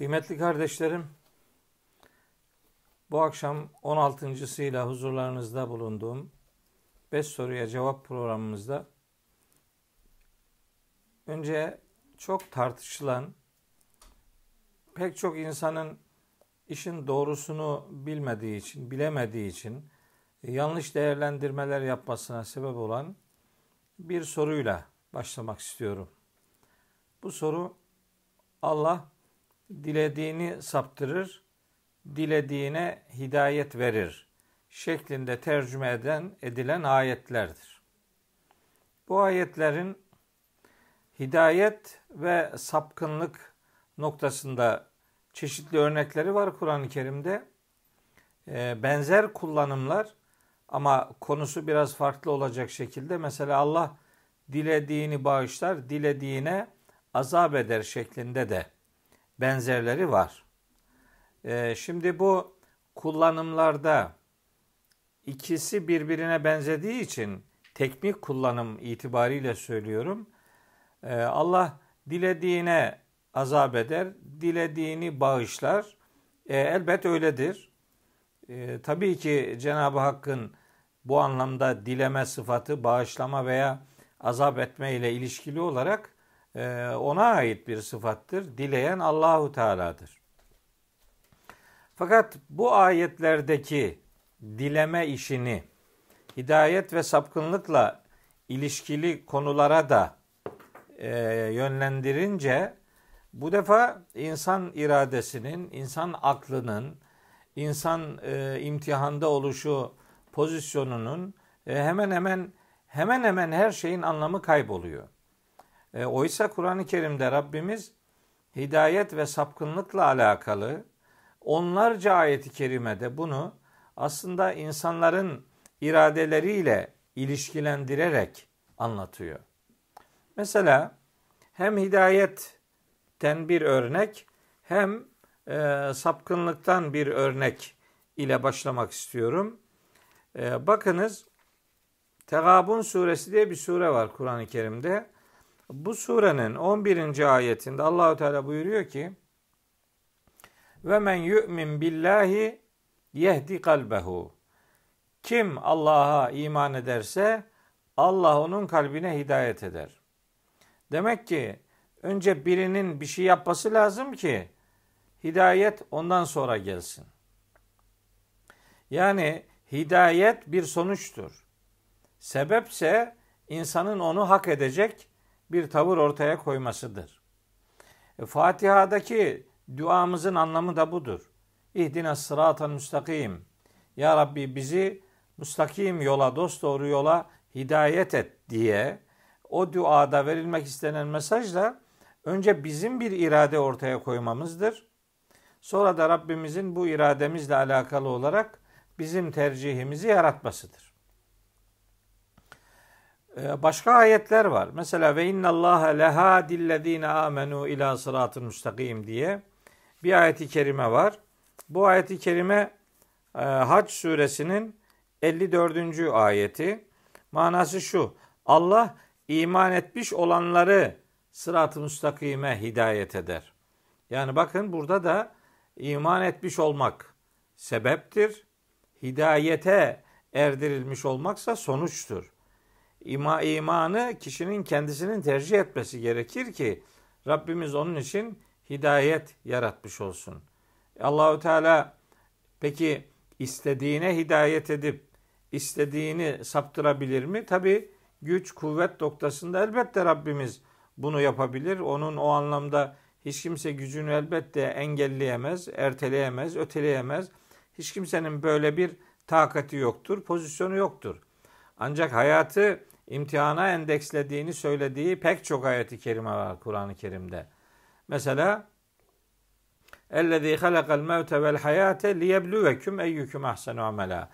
Kıymetli kardeşlerim, bu akşam 16.sıyla huzurlarınızda bulunduğum 5 soruya cevap programımızda önce çok tartışılan pek çok insanın işin doğrusunu bilmediği için, bilemediği için yanlış değerlendirmeler yapmasına sebep olan bir soruyla başlamak istiyorum. Bu soru Allah dilediğini saptırır, dilediğine hidayet verir şeklinde tercüme eden edilen ayetlerdir. Bu ayetlerin hidayet ve sapkınlık noktasında çeşitli örnekleri var Kur'an-ı Kerim'de. Ee, benzer kullanımlar ama konusu biraz farklı olacak şekilde mesela Allah dilediğini bağışlar, dilediğine azap eder şeklinde de benzerleri var. Ee, şimdi bu kullanımlarda ikisi birbirine benzediği için teknik kullanım itibariyle söylüyorum. Ee, Allah dilediğine azap eder, dilediğini bağışlar. E, elbet öyledir. Tabii ki Cenab-ı Hakk'ın bu anlamda dileme sıfatı, bağışlama veya azap etme ile ilişkili olarak ona ait bir sıfattır. Dileyen Allahu Teala'dır. Fakat bu ayetlerdeki dileme işini hidayet ve sapkınlıkla ilişkili konulara da e, yönlendirince bu defa insan iradesinin, insan aklının, insan e, imtihanda oluşu pozisyonunun e, hemen hemen hemen hemen her şeyin anlamı kayboluyor. E, oysa Kur'an-ı Kerim'de Rabbimiz hidayet ve sapkınlıkla alakalı onlarca ayeti kerimede bunu aslında insanların iradeleriyle ilişkilendirerek anlatıyor. Mesela hem hidayetten bir örnek hem e, sapkınlıktan bir örnek ile başlamak istiyorum. E, bakınız Tegabun suresi diye bir sure var Kur'an-ı Kerim'de. Bu surenin 11. ayetinde Allahu Teala buyuruyor ki ve men yu'min billahi yehdi kalbehu. Kim Allah'a iman ederse Allah onun kalbine hidayet eder. Demek ki önce birinin bir şey yapması lazım ki hidayet ondan sonra gelsin. Yani hidayet bir sonuçtur. Sebepse insanın onu hak edecek bir tavır ortaya koymasıdır. E, Fatiha'daki duamızın anlamı da budur. İhdina sıratan müstakim. Ya Rabbi bizi müstakim yola, dost doğru yola hidayet et diye o duada verilmek istenen mesaj da önce bizim bir irade ortaya koymamızdır. Sonra da Rabbimizin bu irademizle alakalı olarak bizim tercihimizi yaratmasıdır. Ee, başka ayetler var. Mesela ve innallaha lehadillezine amenu ila sıratın müstakim diye bir ayeti kerime var. Bu ayeti kerime e, Hac suresinin 54. ayeti. Manası şu. Allah iman etmiş olanları sırat-ı müstakime hidayet eder. Yani bakın burada da iman etmiş olmak sebeptir. Hidayete erdirilmiş olmaksa sonuçtur. İma, imanı kişinin kendisinin tercih etmesi gerekir ki Rabbimiz onun için hidayet yaratmış olsun. Allahu Teala peki istediğine hidayet edip istediğini saptırabilir mi? Tabi güç, kuvvet noktasında elbette Rabbimiz bunu yapabilir. Onun o anlamda hiç kimse gücünü elbette engelleyemez, erteleyemez, öteleyemez. Hiç kimsenin böyle bir takati yoktur, pozisyonu yoktur. Ancak hayatı imtihana endekslediğini söylediği pek çok ayeti kerime var Kur'an-ı Kerim'de. Mesela اَلَّذ۪ي خَلَقَ الْمَوْتَ وَالْحَيَاةَ لِيَبْلُوَكُمْ اَيُّكُمْ اَحْسَنُ عَمَلًا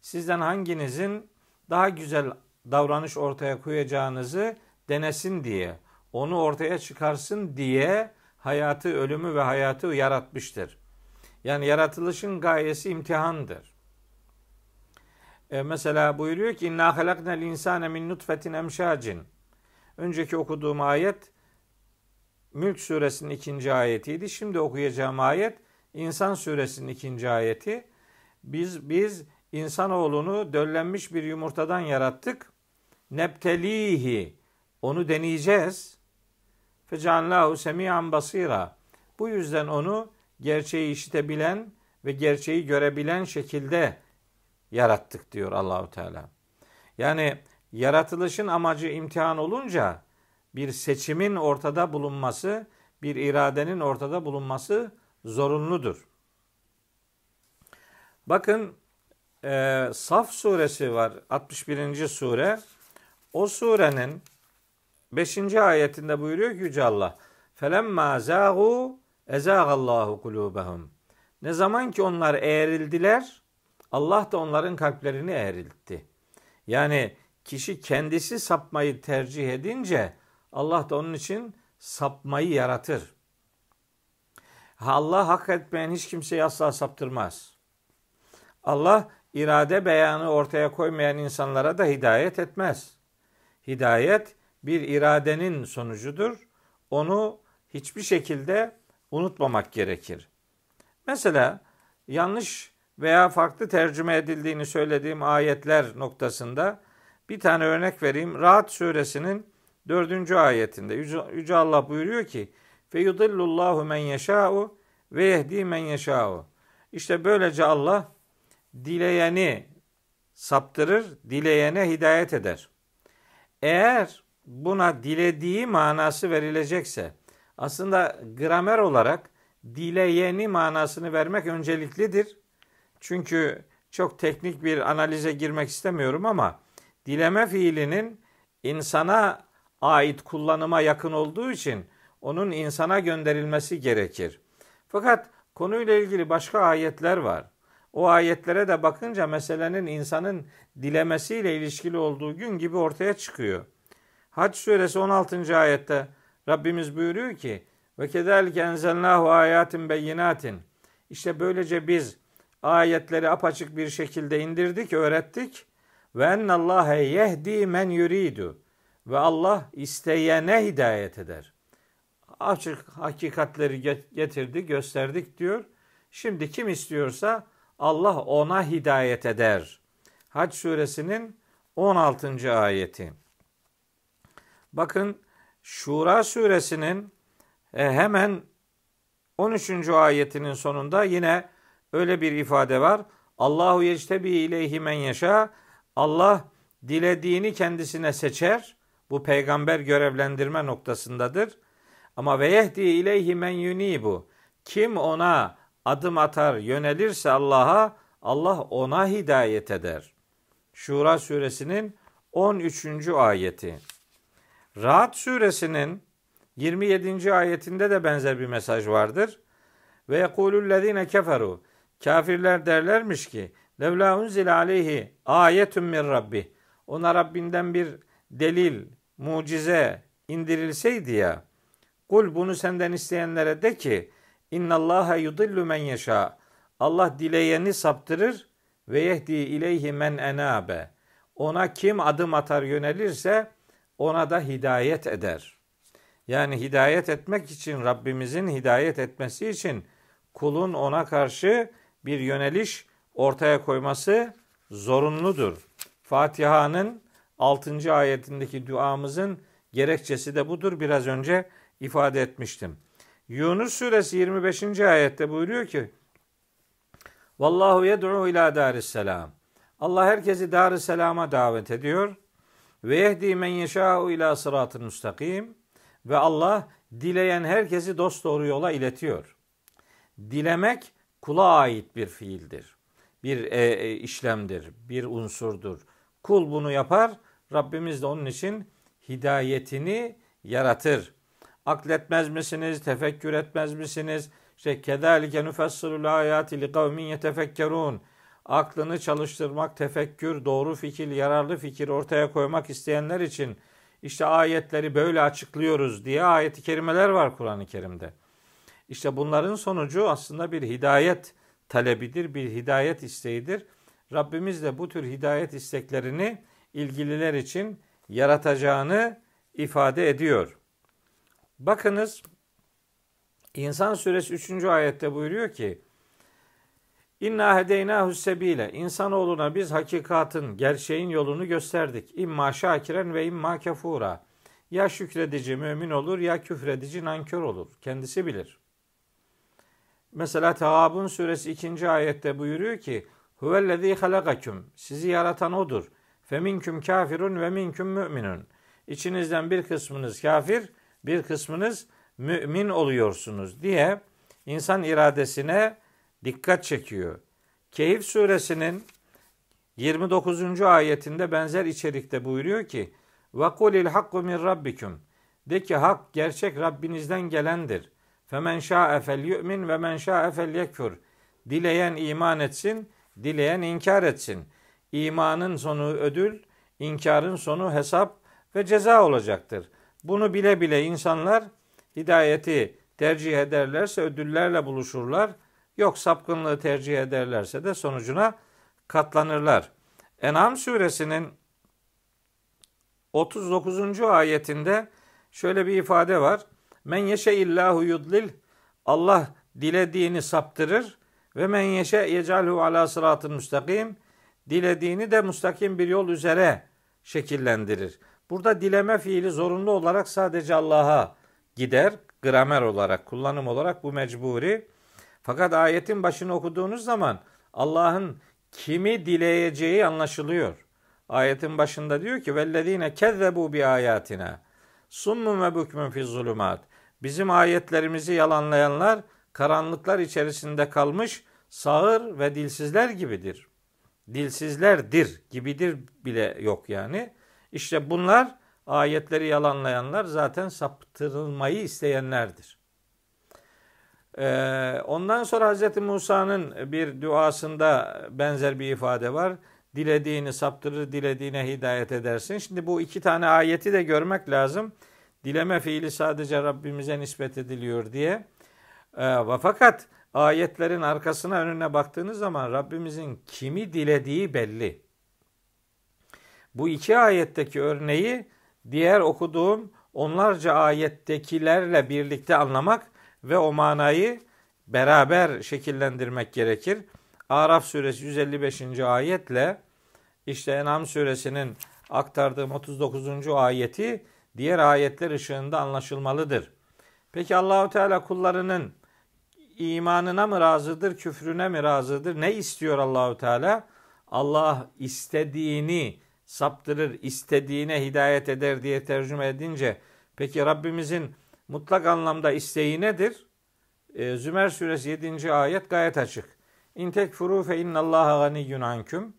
Sizden hanginizin daha güzel davranış ortaya koyacağınızı denesin diye, onu ortaya çıkarsın diye hayatı, ölümü ve hayatı yaratmıştır. Yani yaratılışın gayesi imtihandır. E, mesela buyuruyor ki inna halaknel insane min nutfetin emşacin. Önceki okuduğum ayet Mülk suresinin ikinci ayetiydi. Şimdi okuyacağım ayet İnsan suresinin ikinci ayeti. Biz biz insanoğlunu döllenmiş bir yumurtadan yarattık. Neptelihi onu deneyeceğiz. Fecallahu semiyan basira. Bu yüzden onu gerçeği işitebilen ve gerçeği görebilen şekilde yarattık diyor Allahu Teala. Yani yaratılışın amacı imtihan olunca bir seçimin ortada bulunması, bir iradenin ortada bulunması zorunludur. Bakın e, Saf suresi var 61. sure. O surenin 5. ayetinde buyuruyor ki Yüce Allah. Felemma zâhu ezâgallahu kulûbehum. Ne zaman ki onlar eğrildiler, Allah da onların kalplerini eğriltti. Yani kişi kendisi sapmayı tercih edince Allah da onun için sapmayı yaratır. Allah hak etmeyen hiç kimseyi asla saptırmaz. Allah irade beyanı ortaya koymayan insanlara da hidayet etmez. Hidayet bir iradenin sonucudur. Onu hiçbir şekilde unutmamak gerekir. Mesela yanlış veya farklı tercüme edildiğini söylediğim ayetler noktasında bir tane örnek vereyim. Rahat suresinin dördüncü ayetinde Yüce, Allah buyuruyor ki yudillullahu men yeşâ'u ve yehdi men yeşâ'u. İşte böylece Allah dileyeni saptırır, dileyene hidayet eder. Eğer buna dilediği manası verilecekse aslında gramer olarak dileyeni manasını vermek önceliklidir. Çünkü çok teknik bir analize girmek istemiyorum ama dileme fiilinin insana ait kullanıma yakın olduğu için onun insana gönderilmesi gerekir. Fakat konuyla ilgili başka ayetler var. O ayetlere de bakınca meselenin insanın dilemesiyle ilişkili olduğu gün gibi ortaya çıkıyor. Hac suresi 16. ayette Rabbimiz buyuruyor ki ve kederlike enzelnahu ayatin beyinatin. İşte böylece biz ayetleri apaçık bir şekilde indirdik, öğrettik. Ve ennallâhe yehdi men yuridu. Ve Allah isteyene hidayet eder. Açık hakikatleri getirdi, gösterdik diyor. Şimdi kim istiyorsa Allah ona hidayet eder. Hac suresinin 16. ayeti. Bakın Şura suresinin e, hemen 13. ayetinin sonunda yine öyle bir ifade var. Allahu yectebi ileyhi men yaşa. Allah dilediğini kendisine seçer. Bu peygamber görevlendirme noktasındadır. Ama ve yehdi ileyhi men yunibu. Kim ona adım atar, yönelirse Allah'a Allah ona hidayet eder. Şura suresinin 13. ayeti. Rahat suresinin 27. ayetinde de benzer bir mesaj vardır. Ve yekulüllezine keferu. Kafirler derlermiş ki levla unzile aleyhi ayetun min rabbi. Ona Rabbinden bir delil, mucize indirilseydi ya. Kul bunu senden isteyenlere de ki innallaha yudillu men yeşa. Allah dileyeni saptırır ve yehdi ileyhi men enabe. Ona kim adım atar yönelirse ona da hidayet eder. Yani hidayet etmek için Rabbimizin hidayet etmesi için kulun ona karşı bir yöneliş ortaya koyması zorunludur. Fatiha'nın 6. ayetindeki duamızın gerekçesi de budur. Biraz önce ifade etmiştim. Yunus suresi 25. ayette buyuruyor ki Vallahu yed'u ila daris selam. Allah herkesi dar selama davet ediyor. Ve yehdi men yeşâ'u ila sıratın müstakim. Ve Allah dileyen herkesi dost doğru yola iletiyor. Dilemek kula ait bir fiildir. Bir e, e, işlemdir, bir unsurdur. Kul bunu yapar, Rabbimiz de onun için hidayetini yaratır. Akletmez misiniz, tefekkür etmez misiniz? İşte kedalike nufessilul ayati li kavmin yetefekkerun aklını çalıştırmak, tefekkür, doğru fikir, yararlı fikir ortaya koymak isteyenler için işte ayetleri böyle açıklıyoruz diye ayeti kerimeler var Kur'an-ı Kerim'de. İşte bunların sonucu aslında bir hidayet talebidir, bir hidayet isteğidir. Rabbimiz de bu tür hidayet isteklerini ilgililer için yaratacağını ifade ediyor. Bakınız İnsan suresi 3. ayette buyuruyor ki İnna hedeynahu sebile. İnsanoğluna biz hakikatin, gerçeğin yolunu gösterdik. İmma şakiren ve imma kefura. Ya şükredici mümin olur ya küfredici nankör olur. Kendisi bilir. Mesela Tehabun suresi 2. ayette buyuruyor ki Huvellezî halakaküm. Sizi yaratan odur. Feminküm kafirun ve minküm müminun. İçinizden bir kısmınız kafir, bir kısmınız mümin oluyorsunuz diye insan iradesine dikkat çekiyor. Keyif suresinin 29. ayetinde benzer içerikte buyuruyor ki ve kulil hakku min. De ki hak gerçek Rabbinizden gelendir. Femen şa'e fel yu'min ve men şa'e fel yekfur. Dileyen iman etsin, dileyen inkar etsin. İmanın sonu ödül, inkarın sonu hesap ve ceza olacaktır. Bunu bile bile insanlar hidayeti tercih ederlerse ödüllerle buluşurlar. Yok sapkınlığı tercih ederlerse de sonucuna katlanırlar. En'am suresinin 39. ayetinde şöyle bir ifade var. Men yeşe illahu yudlil Allah dilediğini saptırır ve men yeşe yecalhu ala sıratın müstakim dilediğini de müstakim bir yol üzere şekillendirir. Burada dileme fiili zorunlu olarak sadece Allah'a gider. Gramer olarak, kullanım olarak bu mecburi. Fakat ayetin başını okuduğunuz zaman Allah'ın kimi dileyeceği anlaşılıyor. Ayetin başında diyor ki vellezine kezzebu bi ayatina summun ve bükmün fi zulumat. Bizim ayetlerimizi yalanlayanlar karanlıklar içerisinde kalmış sağır ve dilsizler gibidir. Dilsizlerdir gibidir bile yok yani. İşte bunlar ayetleri yalanlayanlar zaten saptırılmayı isteyenlerdir. Ee, ondan sonra Hz. Musa'nın bir duasında benzer bir ifade var. Dilediğini saptırır, dilediğine hidayet edersin. Şimdi bu iki tane ayeti de görmek lazım. Dileme fiili sadece Rabbimize nispet ediliyor diye. Ee, fakat ayetlerin arkasına önüne baktığınız zaman Rabbimizin kimi dilediği belli. Bu iki ayetteki örneği diğer okuduğum onlarca ayettekilerle birlikte anlamak ve o manayı beraber şekillendirmek gerekir. Araf suresi 155. ayetle işte Enam suresinin aktardığım 39. ayeti diğer ayetler ışığında anlaşılmalıdır. Peki Allahu Teala kullarının imanına mı razıdır, küfrüne mi razıdır? Ne istiyor Allahu Teala? Allah istediğini saptırır, istediğine hidayet eder diye tercüme edince peki Rabbimizin mutlak anlamda isteği nedir? E, Zümer suresi 7. ayet gayet açık. İn tekfuru fe innallaha ganiyyun anküm.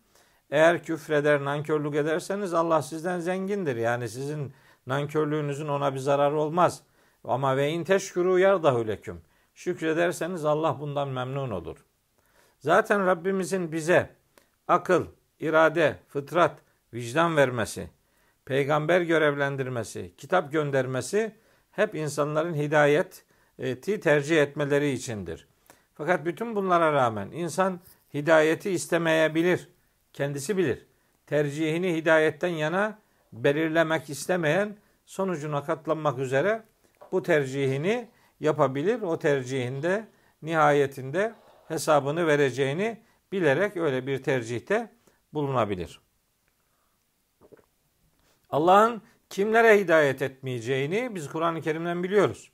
Eğer küfreder, nankörlük ederseniz Allah sizden zengindir. Yani sizin nankörlüğünüzün ona bir zararı olmaz. Ama ve in teşkuru yardahu leküm. Şükrederseniz Allah bundan memnun olur. Zaten Rabbimizin bize akıl, irade, fıtrat, vicdan vermesi, peygamber görevlendirmesi, kitap göndermesi hep insanların hidayeti tercih etmeleri içindir. Fakat bütün bunlara rağmen insan hidayeti istemeyebilir. Kendisi bilir. Tercihini hidayetten yana belirlemek istemeyen sonucuna katlanmak üzere bu tercihini yapabilir. O tercihinde nihayetinde hesabını vereceğini bilerek öyle bir tercihte bulunabilir. Allah'ın kimlere hidayet etmeyeceğini biz Kur'an-ı Kerim'den biliyoruz.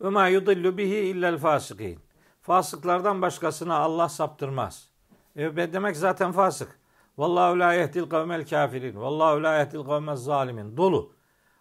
Ve ma yudillu bihi illel fasikin. Fasıklardan başkasına Allah saptırmaz. E demek zaten fasık. Vallahu la yehdil kavmel kafirin. Vallahu la yehdil kavmel zalimin. Dolu.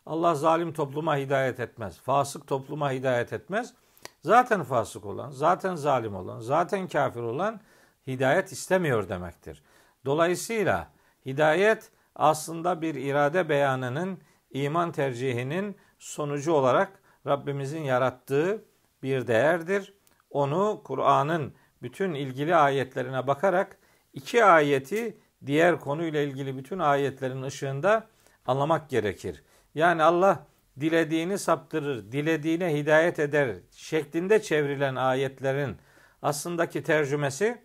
Allah zalim topluma hidayet etmez. Fasık topluma hidayet etmez. Zaten fasık olan, zaten zalim olan, zaten kafir olan hidayet istemiyor demektir. Dolayısıyla hidayet aslında bir irade beyanının iman tercihinin sonucu olarak Rabbimizin yarattığı bir değerdir. Onu Kur'an'ın bütün ilgili ayetlerine bakarak iki ayeti diğer konuyla ilgili bütün ayetlerin ışığında anlamak gerekir. Yani Allah dilediğini saptırır, dilediğine hidayet eder şeklinde çevrilen ayetlerin aslındaki tercümesi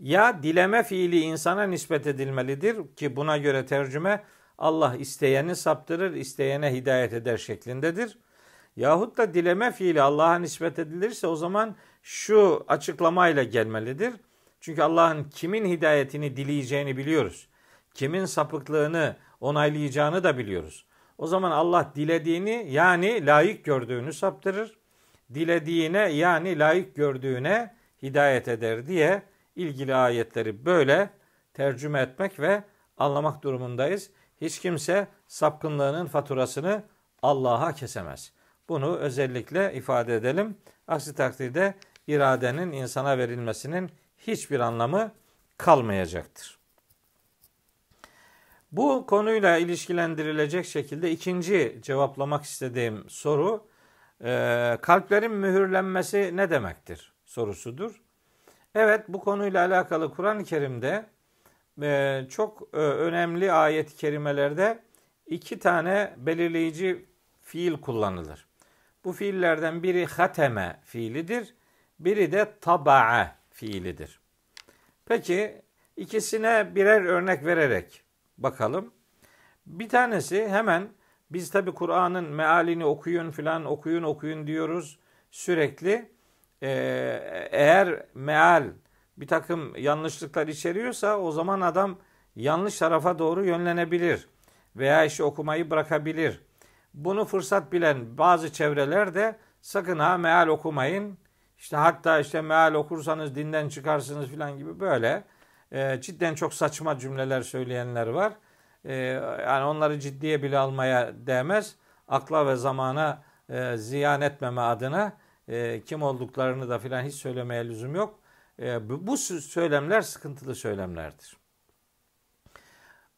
ya dileme fiili insana nispet edilmelidir ki buna göre tercüme Allah isteyeni saptırır, isteyene hidayet eder şeklindedir. Yahut da dileme fiili Allah'a nispet edilirse o zaman şu açıklamayla gelmelidir. Çünkü Allah'ın kimin hidayetini dileyeceğini biliyoruz. Kimin sapıklığını onaylayacağını da biliyoruz. O zaman Allah dilediğini yani layık gördüğünü saptırır. Dilediğine yani layık gördüğüne hidayet eder diye ilgili ayetleri böyle tercüme etmek ve anlamak durumundayız. Hiç kimse sapkınlığının faturasını Allah'a kesemez. Bunu özellikle ifade edelim. Aksi takdirde iradenin insana verilmesinin hiçbir anlamı kalmayacaktır. Bu konuyla ilişkilendirilecek şekilde ikinci cevaplamak istediğim soru e, kalplerin mühürlenmesi ne demektir sorusudur. Evet bu konuyla alakalı Kur'an-ı Kerim'de e, çok e, önemli ayet-i kerimelerde iki tane belirleyici fiil kullanılır. Bu fiillerden biri hateme fiilidir, biri de taba'a fiilidir. Peki ikisine birer örnek vererek bakalım. Bir tanesi hemen biz tabi Kur'an'ın mealini okuyun filan okuyun okuyun diyoruz sürekli. Eğer meal bir takım yanlışlıklar içeriyorsa o zaman adam yanlış tarafa doğru yönlenebilir veya işi okumayı bırakabilir. Bunu fırsat bilen bazı çevreler de sakın ha meal okumayın. İşte hatta işte meal okursanız dinden çıkarsınız filan gibi böyle e, cidden çok saçma cümleler söyleyenler var. E, yani onları ciddiye bile almaya değmez. Akla ve zamana e, ziyan etmeme adına e, kim olduklarını da filan hiç söylemeye lüzum yok. E, bu, bu söylemler sıkıntılı söylemlerdir.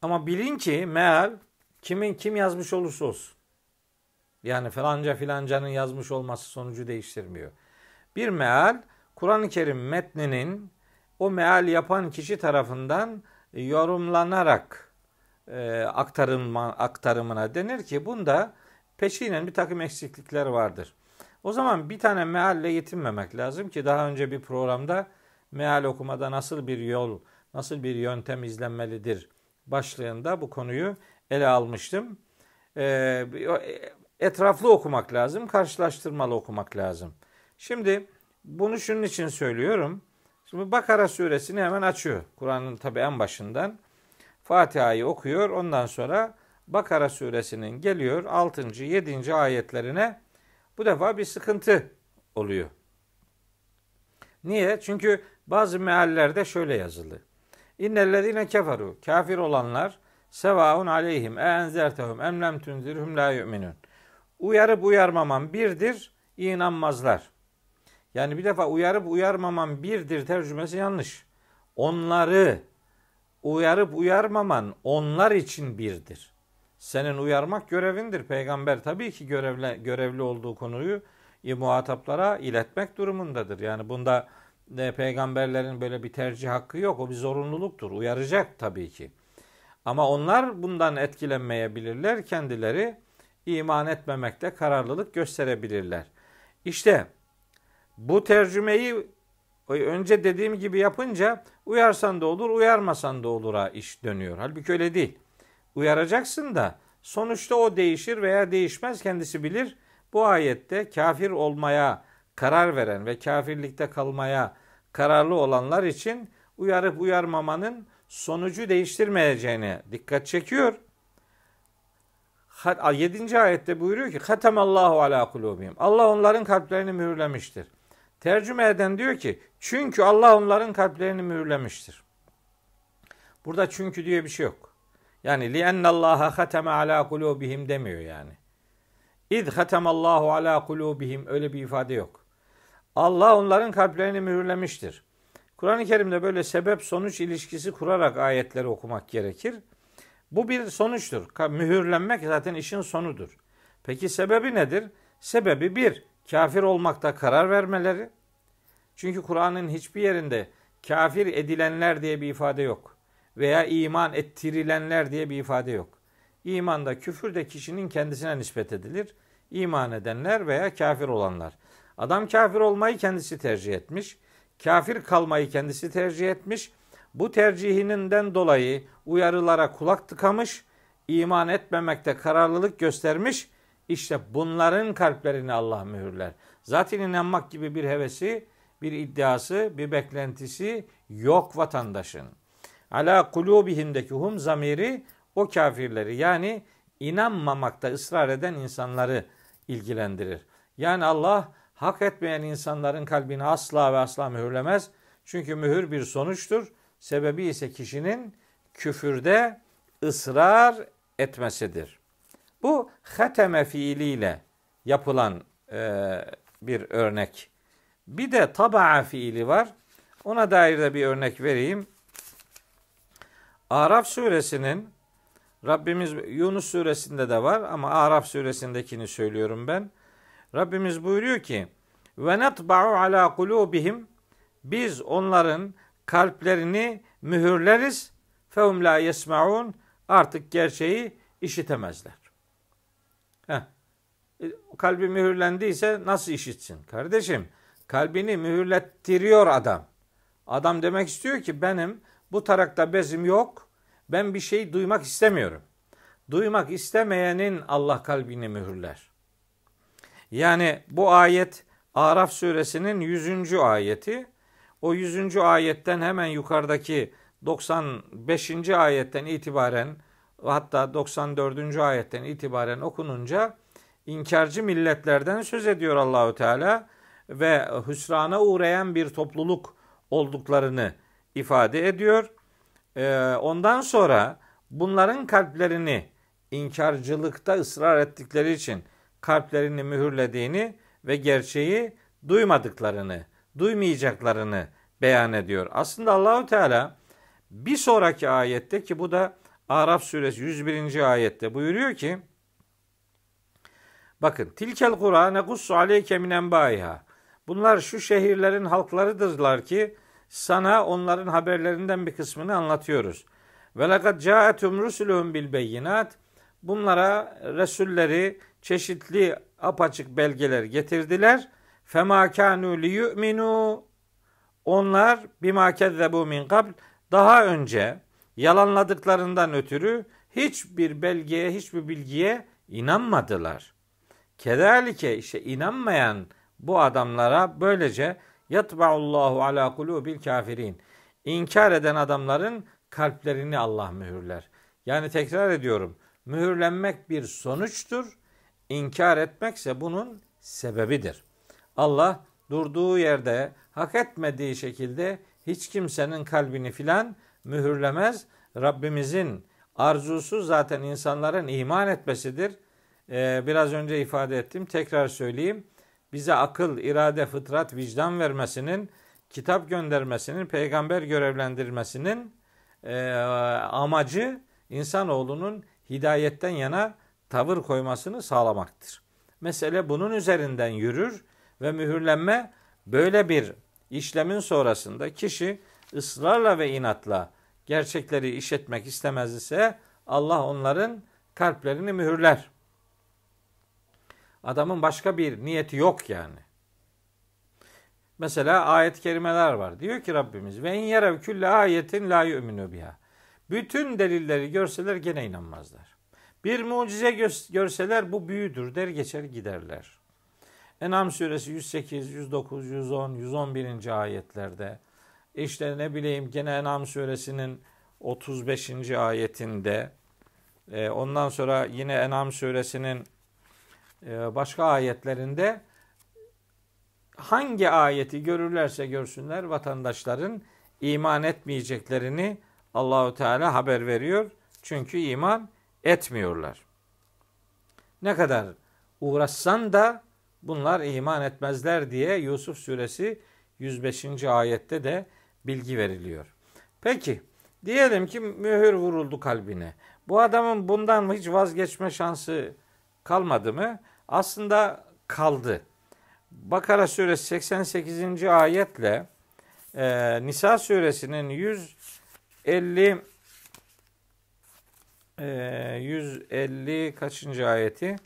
Ama bilin ki meal kimin kim yazmış olursa olsun. Yani falanca filancanın yazmış olması sonucu değiştirmiyor. Bir meal Kur'an-ı Kerim metninin o meal yapan kişi tarafından yorumlanarak e, aktarılma, aktarımına denir ki bunda peşinen bir takım eksiklikler vardır. O zaman bir tane mealle yetinmemek lazım ki daha önce bir programda meal okumada nasıl bir yol, nasıl bir yöntem izlenmelidir başlığında bu konuyu ele almıştım. E, etraflı okumak lazım, karşılaştırmalı okumak lazım. Şimdi bunu şunun için söylüyorum. Şimdi Bakara suresini hemen açıyor. Kur'an'ın tabi en başından. Fatiha'yı okuyor. Ondan sonra Bakara suresinin geliyor 6. 7. ayetlerine bu defa bir sıkıntı oluyor. Niye? Çünkü bazı meallerde şöyle yazılı. İnnellezine keferu kafir olanlar sevaun aleyhim e enzertehum em lem tunzirhum la yu'minun. Uyarıp uyarmaman birdir, inanmazlar. Yani bir defa uyarıp uyarmaman birdir tercümesi yanlış. Onları uyarıp uyarmaman onlar için birdir. Senin uyarmak görevindir. Peygamber tabii ki görevli, görevli olduğu konuyu muhataplara iletmek durumundadır. Yani bunda de peygamberlerin böyle bir tercih hakkı yok. O bir zorunluluktur. Uyaracak tabii ki. Ama onlar bundan etkilenmeyebilirler. Kendileri iman etmemekte kararlılık gösterebilirler. İşte bu tercümeyi önce dediğim gibi yapınca uyarsan da olur, uyarmasan da olur'a iş dönüyor. Halbuki öyle değil. Uyaracaksın da sonuçta o değişir veya değişmez kendisi bilir. Bu ayette kafir olmaya karar veren ve kafirlikte kalmaya kararlı olanlar için uyarıp uyarmamanın sonucu değiştirmeyeceğine dikkat çekiyor. 7. ayette buyuruyor ki Hatemallahu ala kulubihim. Allah onların kalplerini mühürlemiştir. Tercüme eden diyor ki çünkü Allah onların kalplerini mühürlemiştir. Burada çünkü diye bir şey yok. Yani li ennallaha hateme ala kulubihim demiyor yani. İd hatemallahu ala kulubihim öyle bir ifade yok. Allah onların kalplerini mühürlemiştir. Kur'an-ı Kerim'de böyle sebep sonuç ilişkisi kurarak ayetleri okumak gerekir. Bu bir sonuçtur. Mühürlenmek zaten işin sonudur. Peki sebebi nedir? Sebebi bir, kafir olmakta karar vermeleri. Çünkü Kur'an'ın hiçbir yerinde kafir edilenler diye bir ifade yok. Veya iman ettirilenler diye bir ifade yok. İmanda küfür de kişinin kendisine nispet edilir. İman edenler veya kafir olanlar. Adam kafir olmayı kendisi tercih etmiş. Kafir kalmayı kendisi tercih etmiş. Bu tercihininden dolayı uyarılara kulak tıkamış, iman etmemekte kararlılık göstermiş, İşte bunların kalplerini Allah mühürler. Zaten inanmak gibi bir hevesi, bir iddiası, bir beklentisi yok vatandaşın. Ala kulubihindeki hum zamiri o kafirleri yani inanmamakta ısrar eden insanları ilgilendirir. Yani Allah hak etmeyen insanların kalbini asla ve asla mühürlemez. Çünkü mühür bir sonuçtur. Sebebi ise kişinin küfürde ısrar etmesidir. Bu hateme fiiliyle yapılan e, bir örnek. Bir de taba'a fiili var. Ona dair de bir örnek vereyim. Araf suresinin Rabbimiz Yunus suresinde de var ama Araf suresindekini söylüyorum ben. Rabbimiz buyuruyor ki ve netba'u ala kulubihim biz onların kalplerini mühürleriz fehum la yesmaun artık gerçeği işitemezler. Heh. E, kalbi mühürlendiyse nasıl işitsin? Kardeşim kalbini mühürlettiriyor adam. Adam demek istiyor ki benim bu tarakta bezim yok. Ben bir şey duymak istemiyorum. Duymak istemeyenin Allah kalbini mühürler. Yani bu ayet Araf suresinin 100. ayeti. O 100. ayetten hemen yukarıdaki 95. ayetten itibaren hatta 94. ayetten itibaren okununca inkarcı milletlerden söz ediyor Allahü Teala ve hüsrana uğrayan bir topluluk olduklarını ifade ediyor. Ee, ondan sonra bunların kalplerini inkarcılıkta ısrar ettikleri için kalplerini mühürlediğini ve gerçeği duymadıklarını, duymayacaklarını beyan ediyor. Aslında Allahü Teala bir sonraki ayette ki bu da Araf suresi 101. ayette buyuruyor ki Bakın tilkel kura nekussu aleyke min enbaiha. Bunlar şu şehirlerin halklarıdırlar ki sana onların haberlerinden bir kısmını anlatıyoruz. Ve lekad ca'etum rusuluhum bil beyinat. Bunlara resulleri çeşitli apaçık belgeler getirdiler. Fema kanu li yu'minu. Onlar bima kezzebu min qabl daha önce yalanladıklarından ötürü hiçbir belgeye, hiçbir bilgiye inanmadılar. Kedalike işte inanmayan bu adamlara böylece yatba'ullahu ala kulubil kafirin. İnkar eden adamların kalplerini Allah mühürler. Yani tekrar ediyorum. Mühürlenmek bir sonuçtur. İnkar etmekse bunun sebebidir. Allah durduğu yerde hak etmediği şekilde hiç kimsenin kalbini filan mühürlemez. Rabbimizin arzusu zaten insanların iman etmesidir. Ee, biraz önce ifade ettim. Tekrar söyleyeyim. Bize akıl, irade, fıtrat, vicdan vermesinin, kitap göndermesinin, peygamber görevlendirmesinin e, amacı insanoğlunun hidayetten yana tavır koymasını sağlamaktır. Mesele bunun üzerinden yürür ve mühürlenme böyle bir işlemin sonrasında kişi ısrarla ve inatla gerçekleri işletmek istemez ise Allah onların kalplerini mühürler. Adamın başka bir niyeti yok yani. Mesela ayet-i kerimeler var. Diyor ki Rabbimiz ve in yerev külle ayetin la yu'minu biha. Bütün delilleri görseler gene inanmazlar. Bir mucize görseler bu büyüdür der geçer giderler. Enam suresi 108, 109, 110, 111. ayetlerde işte ne bileyim gene Enam suresinin 35. ayetinde e, ondan sonra yine Enam suresinin e, başka ayetlerinde hangi ayeti görürlerse görsünler vatandaşların iman etmeyeceklerini Allahu Teala haber veriyor. Çünkü iman etmiyorlar. Ne kadar uğraşsan da bunlar iman etmezler diye Yusuf suresi 105. ayette de bilgi veriliyor. Peki diyelim ki mühür vuruldu kalbine. Bu adamın bundan hiç vazgeçme şansı kalmadı mı? Aslında kaldı. Bakara suresi 88. ayetle e, Nisa suresinin 150 e, 150 kaçıncı ayeti?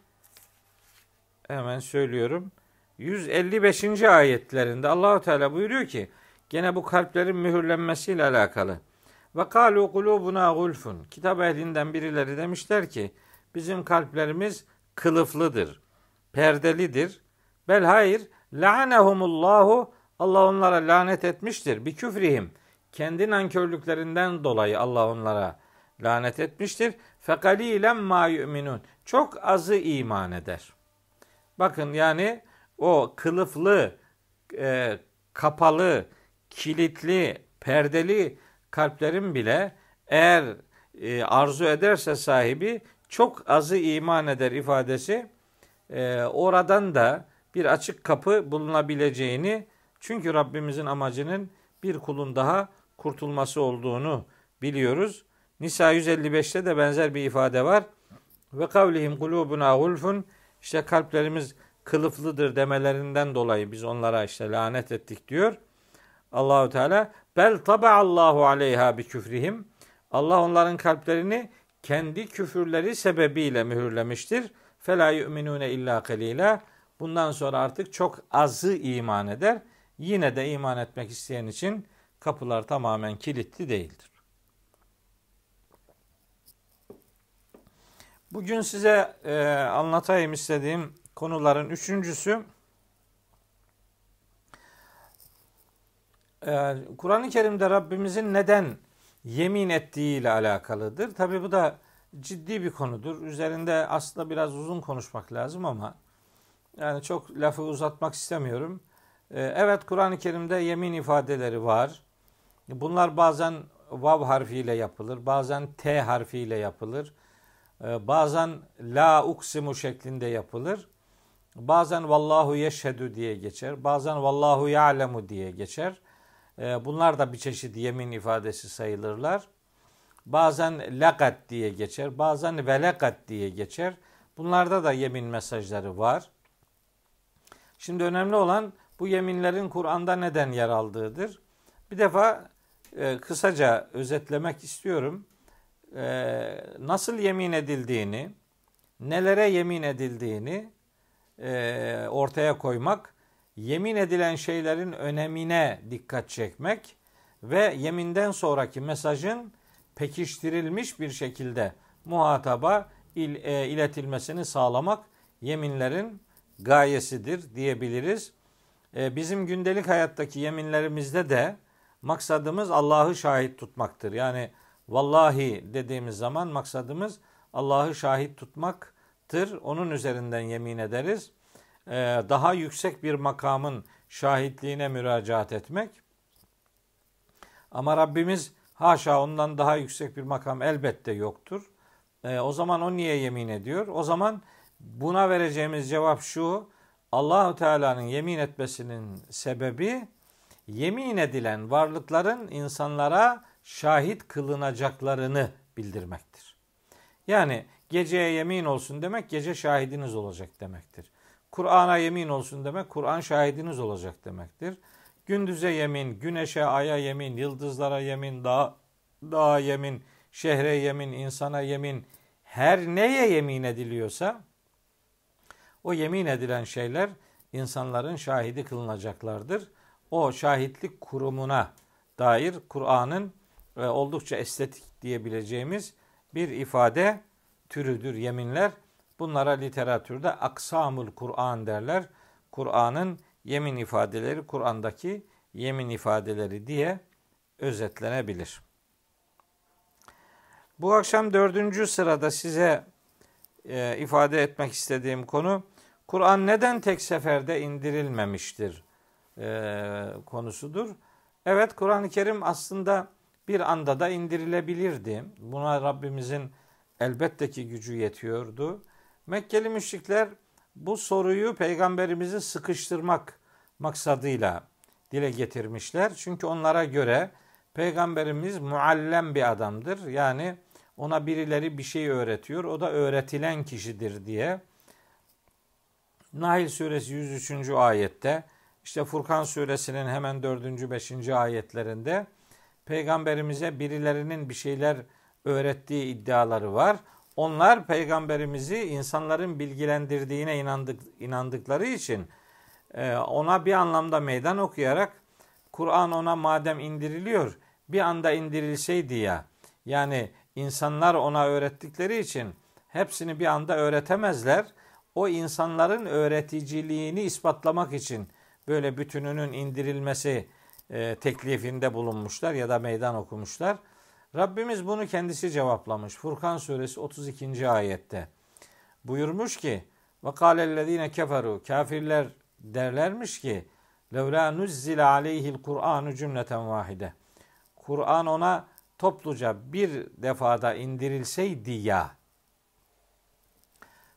Hemen söylüyorum. 155. ayetlerinde Allahu Teala buyuruyor ki gene bu kalplerin mühürlenmesiyle alakalı. Ve kalu kulubuna gulfun. Kitap ehlinden birileri demişler ki bizim kalplerimiz kılıflıdır, perdelidir. Bel hayır, la'anehumullahu Allah onlara lanet etmiştir. Bir küfrihim. Kendi nankörlüklerinden dolayı Allah onlara lanet etmiştir. Fekalilen ma yu'minun. Çok azı iman eder. Bakın yani o kılıflı, e, kapalı, kilitli, perdeli kalplerin bile eğer e, arzu ederse sahibi çok azı iman eder ifadesi e, oradan da bir açık kapı bulunabileceğini çünkü Rabbimizin amacının bir kulun daha kurtulması olduğunu biliyoruz. Nisa 155'te de benzer bir ifade var. Ve kavlihim kulubuna gulfun işte kalplerimiz kılıflıdır demelerinden dolayı biz onlara işte lanet ettik diyor. Allahu Teala bel Allahu aleyha bi küfrihim. Allah onların kalplerini kendi küfürleri sebebiyle mühürlemiştir. Fela yu'minune illa kalila. Bundan sonra artık çok azı iman eder. Yine de iman etmek isteyen için kapılar tamamen kilitli değildir. Bugün size e, anlatayım istediğim konuların üçüncüsü e, Kur'an-ı Kerim'de Rabbimizin neden yemin ettiği ile alakalıdır. Tabi bu da ciddi bir konudur. Üzerinde aslında biraz uzun konuşmak lazım ama yani çok lafı uzatmak istemiyorum. E, evet Kur'an-ı Kerim'de yemin ifadeleri var. Bunlar bazen vav harfiyle yapılır, bazen t harfiyle yapılır. E, bazen la uksimu şeklinde yapılır. Bazen vallahu yeşhedü diye geçer. Bazen vallahu ya'lemu diye geçer. E, bunlar da bir çeşit yemin ifadesi sayılırlar. Bazen lakat diye geçer. Bazen velakat diye geçer. Bunlarda da yemin mesajları var. Şimdi önemli olan bu yeminlerin Kur'an'da neden yer aldığıdır. Bir defa e, kısaca özetlemek istiyorum. E, nasıl yemin edildiğini, nelere yemin edildiğini e, ortaya koymak, yemin edilen şeylerin önemine dikkat çekmek ve yeminden sonraki mesajın pekiştirilmiş bir şekilde muhataba il, e, iletilmesini sağlamak yeminlerin gayesidir diyebiliriz. E, bizim gündelik hayattaki yeminlerimizde de maksadımız Allah'ı şahit tutmaktır. Yani vallahi dediğimiz zaman maksadımız Allah'ı şahit tutmaktır. Onun üzerinden yemin ederiz. E, daha yüksek bir makamın şahitliğine müracaat etmek. Ama Rabbimiz haşa ondan daha yüksek bir makam elbette yoktur. E, o zaman o niye yemin ediyor? O zaman buna vereceğimiz cevap şu. Allahu Teala'nın yemin etmesinin sebebi yemin edilen varlıkların insanlara şahit kılınacaklarını bildirmektir. Yani geceye yemin olsun demek gece şahidiniz olacak demektir. Kur'an'a yemin olsun demek Kur'an şahidiniz olacak demektir. Gündüze yemin, güneşe, aya yemin, yıldızlara yemin, dağ, dağa yemin, şehre yemin, insana yemin, her neye yemin ediliyorsa o yemin edilen şeyler insanların şahidi kılınacaklardır. O şahitlik kurumuna dair Kur'an'ın e, oldukça estetik diyebileceğimiz bir ifade türüdür yeminler. Bunlara literatürde aksamul Kur'an derler. Kur'an'ın yemin ifadeleri Kur'an'daki yemin ifadeleri diye özetlenebilir. Bu akşam dördüncü sırada size e, ifade etmek istediğim konu Kur'an neden tek seferde indirilmemiştir e, konusudur. Evet Kur'an-ı Kerim aslında bir anda da indirilebilirdi. Buna Rabbimizin elbette ki gücü yetiyordu. Mekkeli müşrikler bu soruyu peygamberimizi sıkıştırmak maksadıyla dile getirmişler. Çünkü onlara göre peygamberimiz muallem bir adamdır. Yani ona birileri bir şey öğretiyor. O da öğretilen kişidir diye Nail suresi 103. ayette işte Furkan suresinin hemen 4. 5. ayetlerinde peygamberimize birilerinin bir şeyler öğrettiği iddiaları var. Onlar peygamberimizi insanların bilgilendirdiğine inandık, inandıkları için e, ona bir anlamda meydan okuyarak Kur'an ona madem indiriliyor bir anda indirilseydi ya yani insanlar ona öğrettikleri için hepsini bir anda öğretemezler o insanların öğreticiliğini ispatlamak için böyle bütününün indirilmesi e, teklifinde bulunmuşlar ya da meydan okumuşlar. Rabbimiz bunu kendisi cevaplamış. Furkan suresi 32. ayette. Buyurmuş ki ve kâlellezîne keferu kafirler derlermiş ki levlâ nuzzile aleyhil Kur'anu cümleten vahide. Kur'an ona topluca bir defada indirilseydi ya.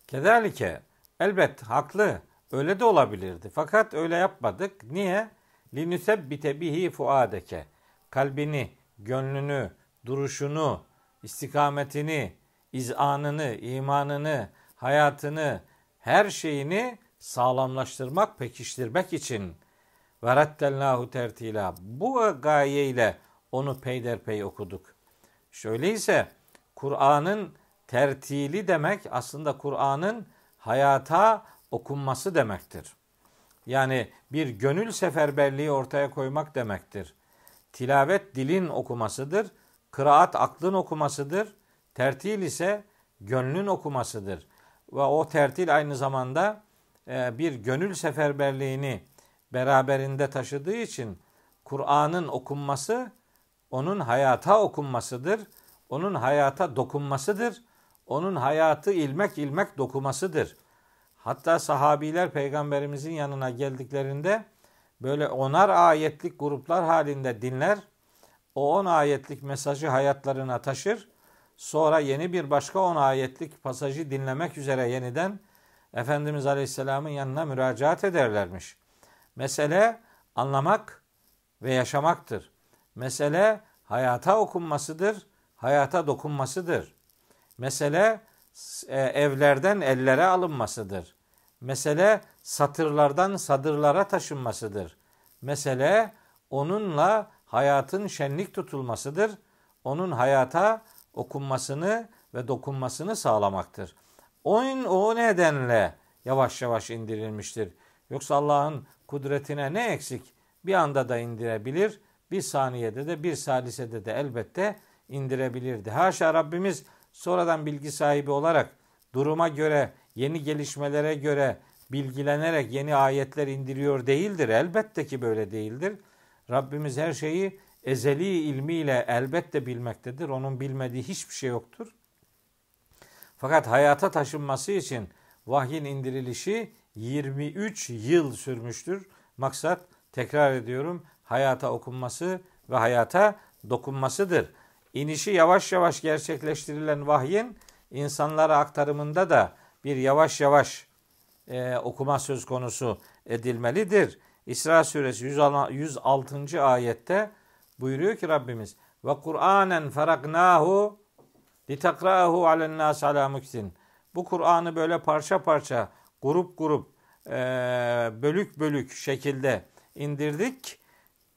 Kedalike elbet haklı öyle de olabilirdi. Fakat öyle yapmadık. Niye? Linüsebbite bihi fuadeke. Kalbini, gönlünü, duruşunu, istikametini, izanını, imanını, hayatını, her şeyini sağlamlaştırmak, pekiştirmek için verettelnahu tertila. Bu gayeyle onu peyderpey okuduk. Şöyleyse Kur'an'ın tertili demek aslında Kur'an'ın hayata okunması demektir. Yani bir gönül seferberliği ortaya koymak demektir. Tilavet dilin okumasıdır. Kıraat aklın okumasıdır. Tertil ise gönlün okumasıdır. Ve o tertil aynı zamanda e, bir gönül seferberliğini beraberinde taşıdığı için Kur'an'ın okunması onun hayata okunmasıdır. Onun hayata dokunmasıdır. Onun hayatı ilmek ilmek dokumasıdır. Hatta sahabiler peygamberimizin yanına geldiklerinde böyle onar ayetlik gruplar halinde dinler. O on ayetlik mesajı hayatlarına taşır. Sonra yeni bir başka on ayetlik pasajı dinlemek üzere yeniden Efendimiz Aleyhisselam'ın yanına müracaat ederlermiş. Mesele anlamak ve yaşamaktır. Mesele hayata okunmasıdır, hayata dokunmasıdır. Mesele e, evlerden ellere alınmasıdır. Mesele satırlardan sadırlara taşınmasıdır. Mesele onunla hayatın şenlik tutulmasıdır. Onun hayata okunmasını ve dokunmasını sağlamaktır. Oyun o nedenle yavaş yavaş indirilmiştir. Yoksa Allah'ın kudretine ne eksik? Bir anda da indirebilir. Bir saniyede de bir salisede de elbette indirebilirdi. Haşa Rabbimiz sonradan bilgi sahibi olarak duruma göre, yeni gelişmelere göre bilgilenerek yeni ayetler indiriyor değildir. Elbette ki böyle değildir. Rabbimiz her şeyi ezeli ilmiyle elbette bilmektedir. Onun bilmediği hiçbir şey yoktur. Fakat hayata taşınması için vahyin indirilişi 23 yıl sürmüştür. Maksat tekrar ediyorum hayata okunması ve hayata dokunmasıdır. İnişi yavaş yavaş gerçekleştirilen vahyin insanlara aktarımında da bir yavaş yavaş e, okuma söz konusu edilmelidir. İsra suresi 106. ayette buyuruyor ki Rabbimiz ve Kur'anen feraknahu litakrahu alen nas ala muksin. Bu Kur'an'ı böyle parça parça, grup grup, bölük bölük şekilde indirdik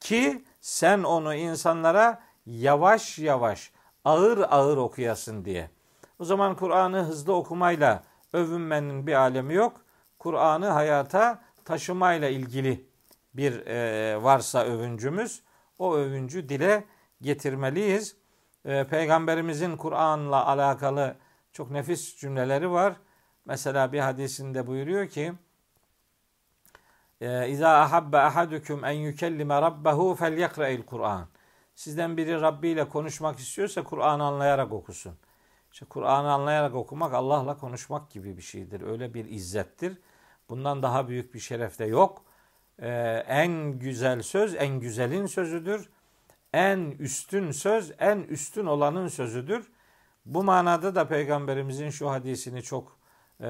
ki sen onu insanlara yavaş yavaş, ağır ağır okuyasın diye. O zaman Kur'an'ı hızlı okumayla övünmenin bir alemi yok. Kur'an'ı hayata taşımayla ilgili bir e, varsa övüncümüz, o övüncü dile getirmeliyiz. E, Peygamberimizin Kur'an'la alakalı çok nefis cümleleri var. Mesela bir hadisinde buyuruyor ki, e, İza ahabbe ahadukum en yukellime rabbehu felyekra'il Kur'an. Sizden biri Rabbi ile konuşmak istiyorsa Kur'an'ı anlayarak okusun. İşte Kur'an'ı anlayarak okumak Allah'la konuşmak gibi bir şeydir. Öyle bir izzettir. Bundan daha büyük bir şeref de yok. Ee, en güzel söz en güzelin sözüdür. En üstün söz en üstün olanın sözüdür. Bu manada da peygamberimizin şu hadisini çok e,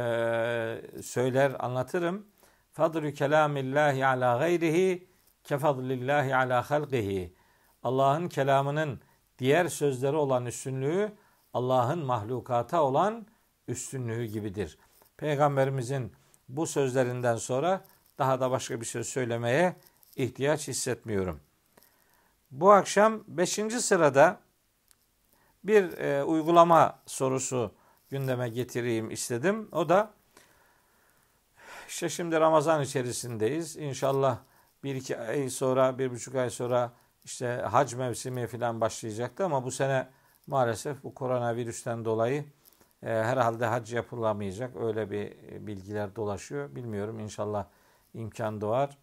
söyler anlatırım. Fadlü kelamillahi ala gayrihi kefadlillahi ala halqihi. Allah'ın kelamının diğer sözleri olan üstünlüğü Allah'ın mahlukata olan üstünlüğü gibidir. Peygamberimizin bu sözlerinden sonra daha da başka bir şey söylemeye ihtiyaç hissetmiyorum. Bu akşam 5. sırada bir e, uygulama sorusu gündeme getireyim istedim. O da işte şimdi Ramazan içerisindeyiz. İnşallah bir iki ay sonra, bir buçuk ay sonra işte hac mevsimi falan başlayacaktı ama bu sene maalesef bu koronavirüsten dolayı e, herhalde hac yapılamayacak. Öyle bir bilgiler dolaşıyor. Bilmiyorum inşallah imkan doğar.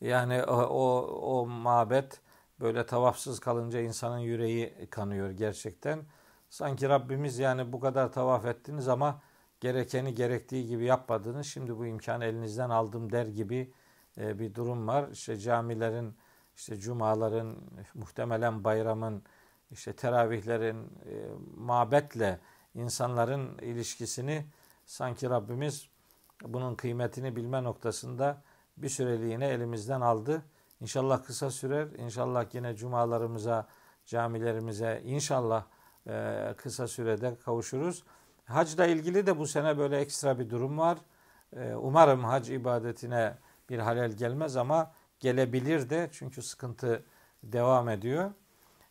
Yani o, o, o mabet böyle tavafsız kalınca insanın yüreği kanıyor gerçekten. Sanki Rabbimiz yani bu kadar tavaf ettiniz ama gerekeni gerektiği gibi yapmadınız. Şimdi bu imkanı elinizden aldım der gibi e, bir durum var. İşte camilerin, işte cumaların, muhtemelen bayramın, işte teravihlerin, e, mabetle insanların ilişkisini sanki Rabbimiz bunun kıymetini bilme noktasında bir süreliğine elimizden aldı. İnşallah kısa sürer. İnşallah yine cumalarımıza, camilerimize inşallah e, kısa sürede kavuşuruz. Hacla ilgili de bu sene böyle ekstra bir durum var. E, umarım hac ibadetine bir halel gelmez ama gelebilir de çünkü sıkıntı devam ediyor.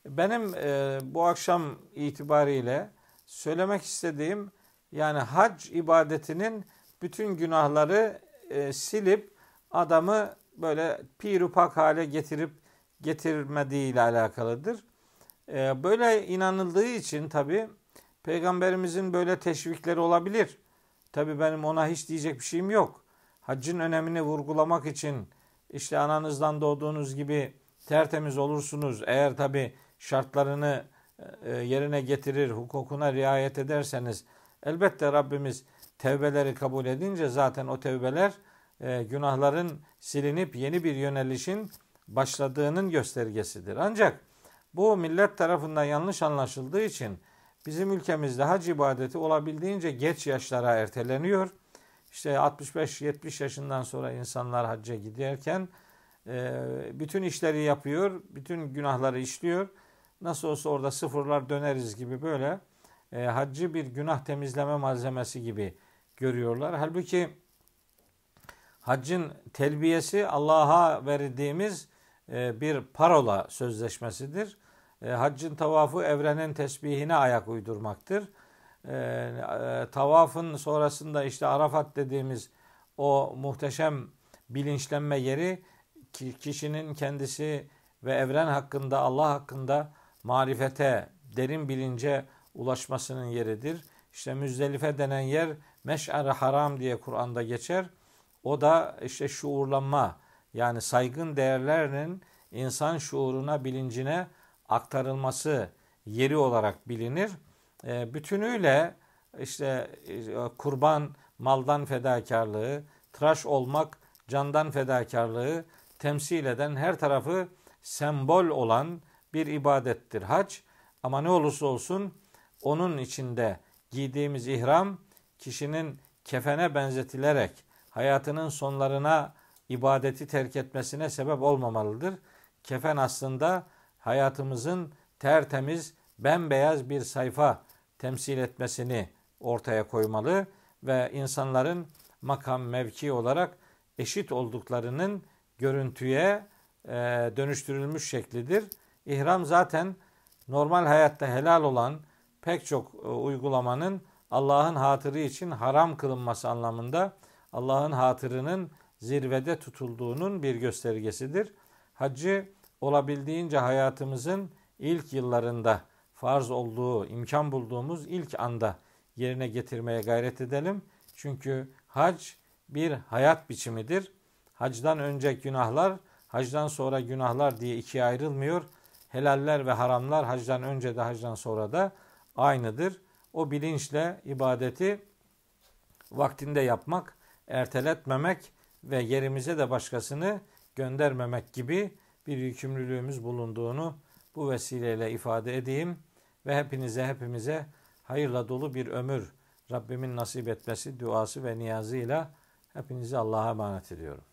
Benim e, bu akşam itibariyle söylemek istediğim yani hac ibadetinin bütün günahları e, silip adamı böyle pirupak hale getirip getirmediği ile alakalıdır. E, böyle inanıldığı için tabi peygamberimizin böyle teşvikleri olabilir. Tabi benim ona hiç diyecek bir şeyim yok. Haccın önemini vurgulamak için işte ananızdan doğduğunuz gibi tertemiz olursunuz. Eğer tabi şartlarını e, yerine getirir, hukukuna riayet ederseniz elbette Rabbimiz tevbeleri kabul edince zaten o tevbeler e, günahların silinip yeni bir yönelişin başladığının göstergesidir. Ancak bu millet tarafından yanlış anlaşıldığı için bizim ülkemizde hac ibadeti olabildiğince geç yaşlara erteleniyor. İşte 65-70 yaşından sonra insanlar hacca giderken e, bütün işleri yapıyor, bütün günahları işliyor. Nasıl olsa orada sıfırlar döneriz gibi böyle e, haccı bir günah temizleme malzemesi gibi görüyorlar. Halbuki haccın telbiyesi Allah'a verdiğimiz e, bir parola sözleşmesidir. E, haccın tavafı evrenin tesbihine ayak uydurmaktır. E, tavafın sonrasında işte Arafat dediğimiz o muhteşem bilinçlenme yeri kişinin kendisi ve evren hakkında, Allah hakkında marifete, derin bilince ulaşmasının yeridir. İşte Müzdelife denen yer meş'ar haram diye Kur'an'da geçer. O da işte şuurlanma yani saygın değerlerinin insan şuuruna, bilincine aktarılması yeri olarak bilinir. E, bütünüyle işte e, kurban maldan fedakarlığı, tıraş olmak candan fedakarlığı temsil eden her tarafı sembol olan bir ibadettir hac. Ama ne olursa olsun onun içinde giydiğimiz ihram kişinin kefene benzetilerek hayatının sonlarına ibadeti terk etmesine sebep olmamalıdır. Kefen aslında hayatımızın tertemiz, bembeyaz bir sayfa temsil etmesini ortaya koymalı ve insanların makam mevki olarak eşit olduklarının görüntüye e, dönüştürülmüş şeklidir. İhram zaten normal hayatta helal olan pek çok e, uygulamanın Allah'ın hatırı için haram kılınması anlamında Allah'ın hatırının zirvede tutulduğunun bir göstergesidir. Haccı olabildiğince hayatımızın ilk yıllarında farz olduğu, imkan bulduğumuz ilk anda yerine getirmeye gayret edelim. Çünkü hac bir hayat biçimidir. Hacdan önce günahlar, hacdan sonra günahlar diye ikiye ayrılmıyor. Helaller ve haramlar hacdan önce de hacdan sonra da aynıdır. O bilinçle ibadeti vaktinde yapmak, erteletmemek ve yerimize de başkasını göndermemek gibi bir yükümlülüğümüz bulunduğunu bu vesileyle ifade edeyim ve hepinize hepimize hayırla dolu bir ömür Rabbimin nasip etmesi duası ve niyazıyla hepinizi Allah'a emanet ediyorum.